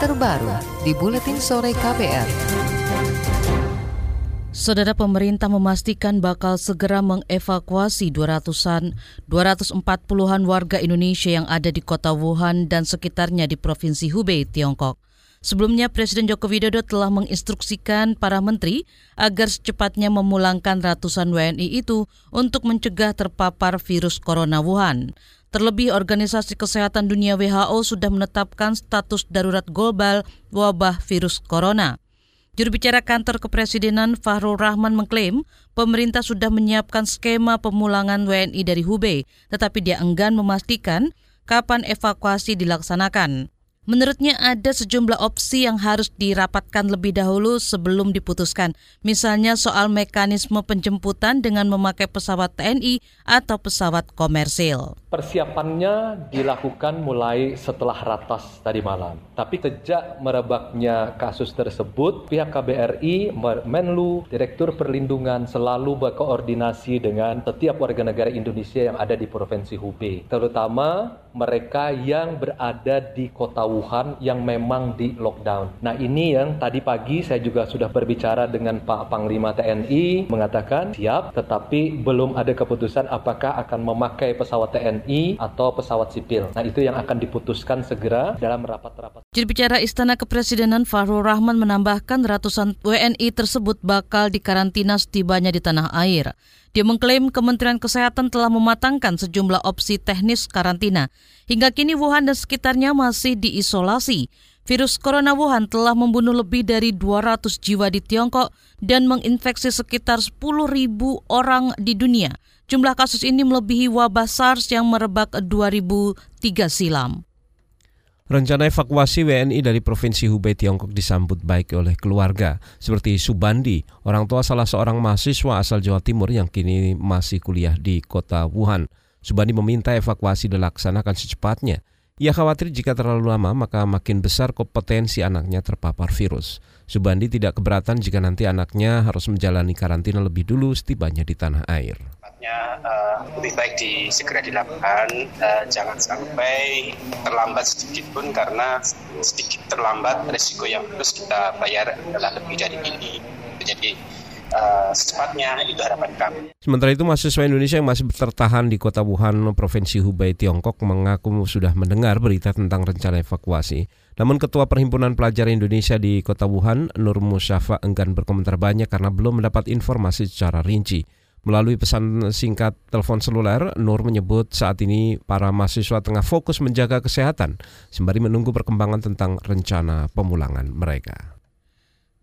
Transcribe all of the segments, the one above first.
terbaru di Buletin Sore KPR. Saudara pemerintah memastikan bakal segera mengevakuasi 200-an 240-an warga Indonesia yang ada di kota Wuhan dan sekitarnya di Provinsi Hubei, Tiongkok. Sebelumnya Presiden Joko Widodo telah menginstruksikan para menteri agar secepatnya memulangkan ratusan WNI itu untuk mencegah terpapar virus corona Wuhan. Terlebih Organisasi Kesehatan Dunia WHO sudah menetapkan status darurat global wabah virus corona. Juru bicara kantor kepresidenan Fahrul Rahman mengklaim pemerintah sudah menyiapkan skema pemulangan WNI dari Hubei, tetapi dia enggan memastikan kapan evakuasi dilaksanakan. Menurutnya ada sejumlah opsi yang harus dirapatkan lebih dahulu sebelum diputuskan. Misalnya soal mekanisme penjemputan dengan memakai pesawat TNI atau pesawat komersil. Persiapannya dilakukan mulai setelah ratas tadi malam. Tapi sejak merebaknya kasus tersebut, pihak KBRI, Menlu, Direktur Perlindungan selalu berkoordinasi dengan setiap warga negara Indonesia yang ada di Provinsi Hubei. Terutama mereka yang berada di kota Wuhan yang memang di lockdown. Nah ini yang tadi pagi saya juga sudah berbicara dengan Pak Panglima TNI mengatakan siap tetapi belum ada keputusan apakah akan memakai pesawat TNI atau pesawat sipil. Nah itu yang akan diputuskan segera dalam rapat-rapat. Juru bicara Istana Kepresidenan Fahrul Rahman menambahkan ratusan WNI tersebut bakal dikarantina setibanya di tanah air. Dia mengklaim Kementerian Kesehatan telah mematangkan sejumlah opsi teknis karantina. Hingga kini Wuhan dan sekitarnya masih diisolasi. Virus corona Wuhan telah membunuh lebih dari 200 jiwa di Tiongkok dan menginfeksi sekitar 10 ribu orang di dunia. Jumlah kasus ini melebihi wabah SARS yang merebak 2003 silam. Rencana evakuasi WNI dari Provinsi Hubei Tiongkok disambut baik oleh keluarga, seperti Subandi, orang tua salah seorang mahasiswa asal Jawa Timur yang kini masih kuliah di kota Wuhan. Subandi meminta evakuasi dilaksanakan secepatnya. Ia khawatir jika terlalu lama maka makin besar kompetensi anaknya terpapar virus. Subandi tidak keberatan jika nanti anaknya harus menjalani karantina lebih dulu setibanya di tanah air uh, lebih baik di, segera dilakukan, uh, jangan sampai terlambat sedikit pun karena sedikit terlambat resiko yang harus kita bayar adalah lebih dari ini. Jadi uh, secepatnya itu harapan kami. Sementara itu mahasiswa Indonesia yang masih tertahan di kota Wuhan, Provinsi Hubei, Tiongkok mengaku sudah mendengar berita tentang rencana evakuasi. Namun Ketua Perhimpunan Pelajar Indonesia di kota Wuhan, Nur Musyafa enggan berkomentar banyak karena belum mendapat informasi secara rinci. Melalui pesan singkat telepon seluler, Nur menyebut saat ini para mahasiswa tengah fokus menjaga kesehatan sembari menunggu perkembangan tentang rencana pemulangan mereka.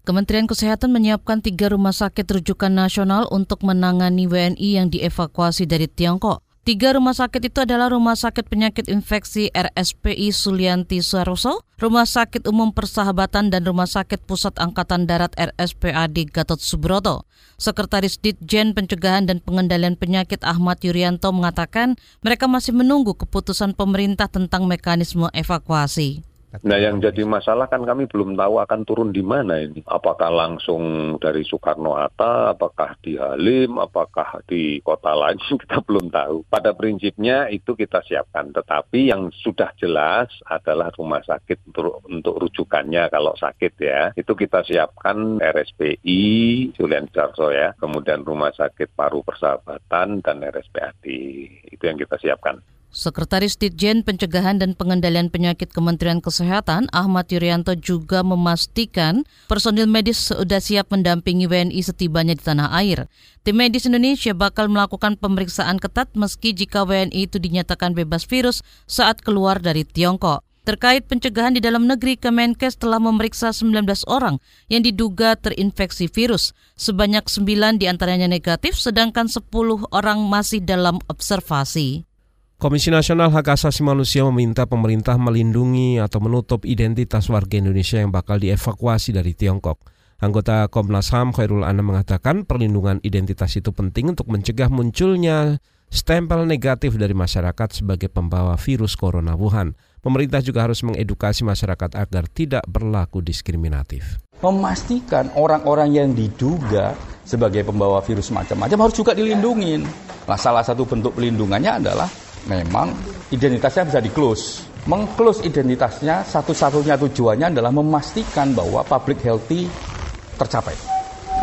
Kementerian Kesehatan menyiapkan tiga rumah sakit rujukan nasional untuk menangani WNI yang dievakuasi dari Tiongkok. Tiga rumah sakit itu adalah Rumah Sakit Penyakit Infeksi RSPI Sulianti Saroso, Rumah Sakit Umum Persahabatan, dan Rumah Sakit Pusat Angkatan Darat RSPAD Gatot Subroto. Sekretaris Ditjen Pencegahan dan Pengendalian Penyakit Ahmad Yuryanto mengatakan mereka masih menunggu keputusan pemerintah tentang mekanisme evakuasi. Nah yang jadi masalah kan kami belum tahu akan turun di mana ini. Apakah langsung dari Soekarno-Hatta, apakah di Halim, apakah di kota lain, kita belum tahu. Pada prinsipnya itu kita siapkan. Tetapi yang sudah jelas adalah rumah sakit untuk, untuk rujukannya kalau sakit ya. Itu kita siapkan RSPI, Julian Jarso ya. Kemudian rumah sakit paru persahabatan dan RSPAD. Itu yang kita siapkan. Sekretaris Ditjen Pencegahan dan Pengendalian Penyakit Kementerian Kesehatan Ahmad Yuryanto juga memastikan personil medis sudah siap mendampingi WNI setibanya di tanah air. Tim medis Indonesia bakal melakukan pemeriksaan ketat meski jika WNI itu dinyatakan bebas virus saat keluar dari Tiongkok. Terkait pencegahan di dalam negeri, Kemenkes telah memeriksa 19 orang yang diduga terinfeksi virus. Sebanyak 9 di antaranya negatif, sedangkan 10 orang masih dalam observasi. Komisi Nasional Hak Asasi Manusia meminta pemerintah melindungi atau menutup identitas warga Indonesia yang bakal dievakuasi dari Tiongkok. Anggota Komnas HAM Khairul Anam mengatakan perlindungan identitas itu penting untuk mencegah munculnya stempel negatif dari masyarakat sebagai pembawa virus corona Wuhan. Pemerintah juga harus mengedukasi masyarakat agar tidak berlaku diskriminatif. Memastikan orang-orang yang diduga sebagai pembawa virus macam-macam harus juga dilindungi. Nah, salah satu bentuk pelindungannya adalah memang identitasnya bisa di close. mengklus identitasnya satu-satunya tujuannya adalah memastikan bahwa public healthy tercapai.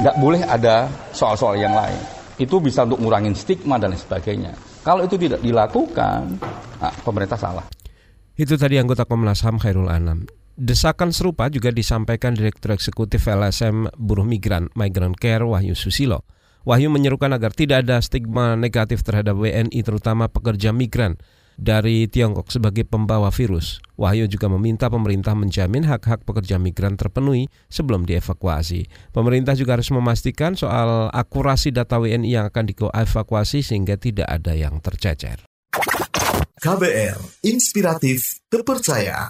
Nggak boleh ada soal-soal yang lain. Itu bisa untuk ngurangin stigma dan sebagainya. Kalau itu tidak dilakukan, nah, pemerintah salah. Itu tadi anggota Komnas HAM Khairul Anam. Desakan serupa juga disampaikan Direktur Eksekutif LSM Buruh Migran Migrant Care Wahyu Susilo. Wahyu menyerukan agar tidak ada stigma negatif terhadap WNI terutama pekerja migran dari Tiongkok sebagai pembawa virus. Wahyu juga meminta pemerintah menjamin hak-hak pekerja migran terpenuhi sebelum dievakuasi. Pemerintah juga harus memastikan soal akurasi data WNI yang akan dievakuasi sehingga tidak ada yang tercecer. KBR, inspiratif, terpercaya.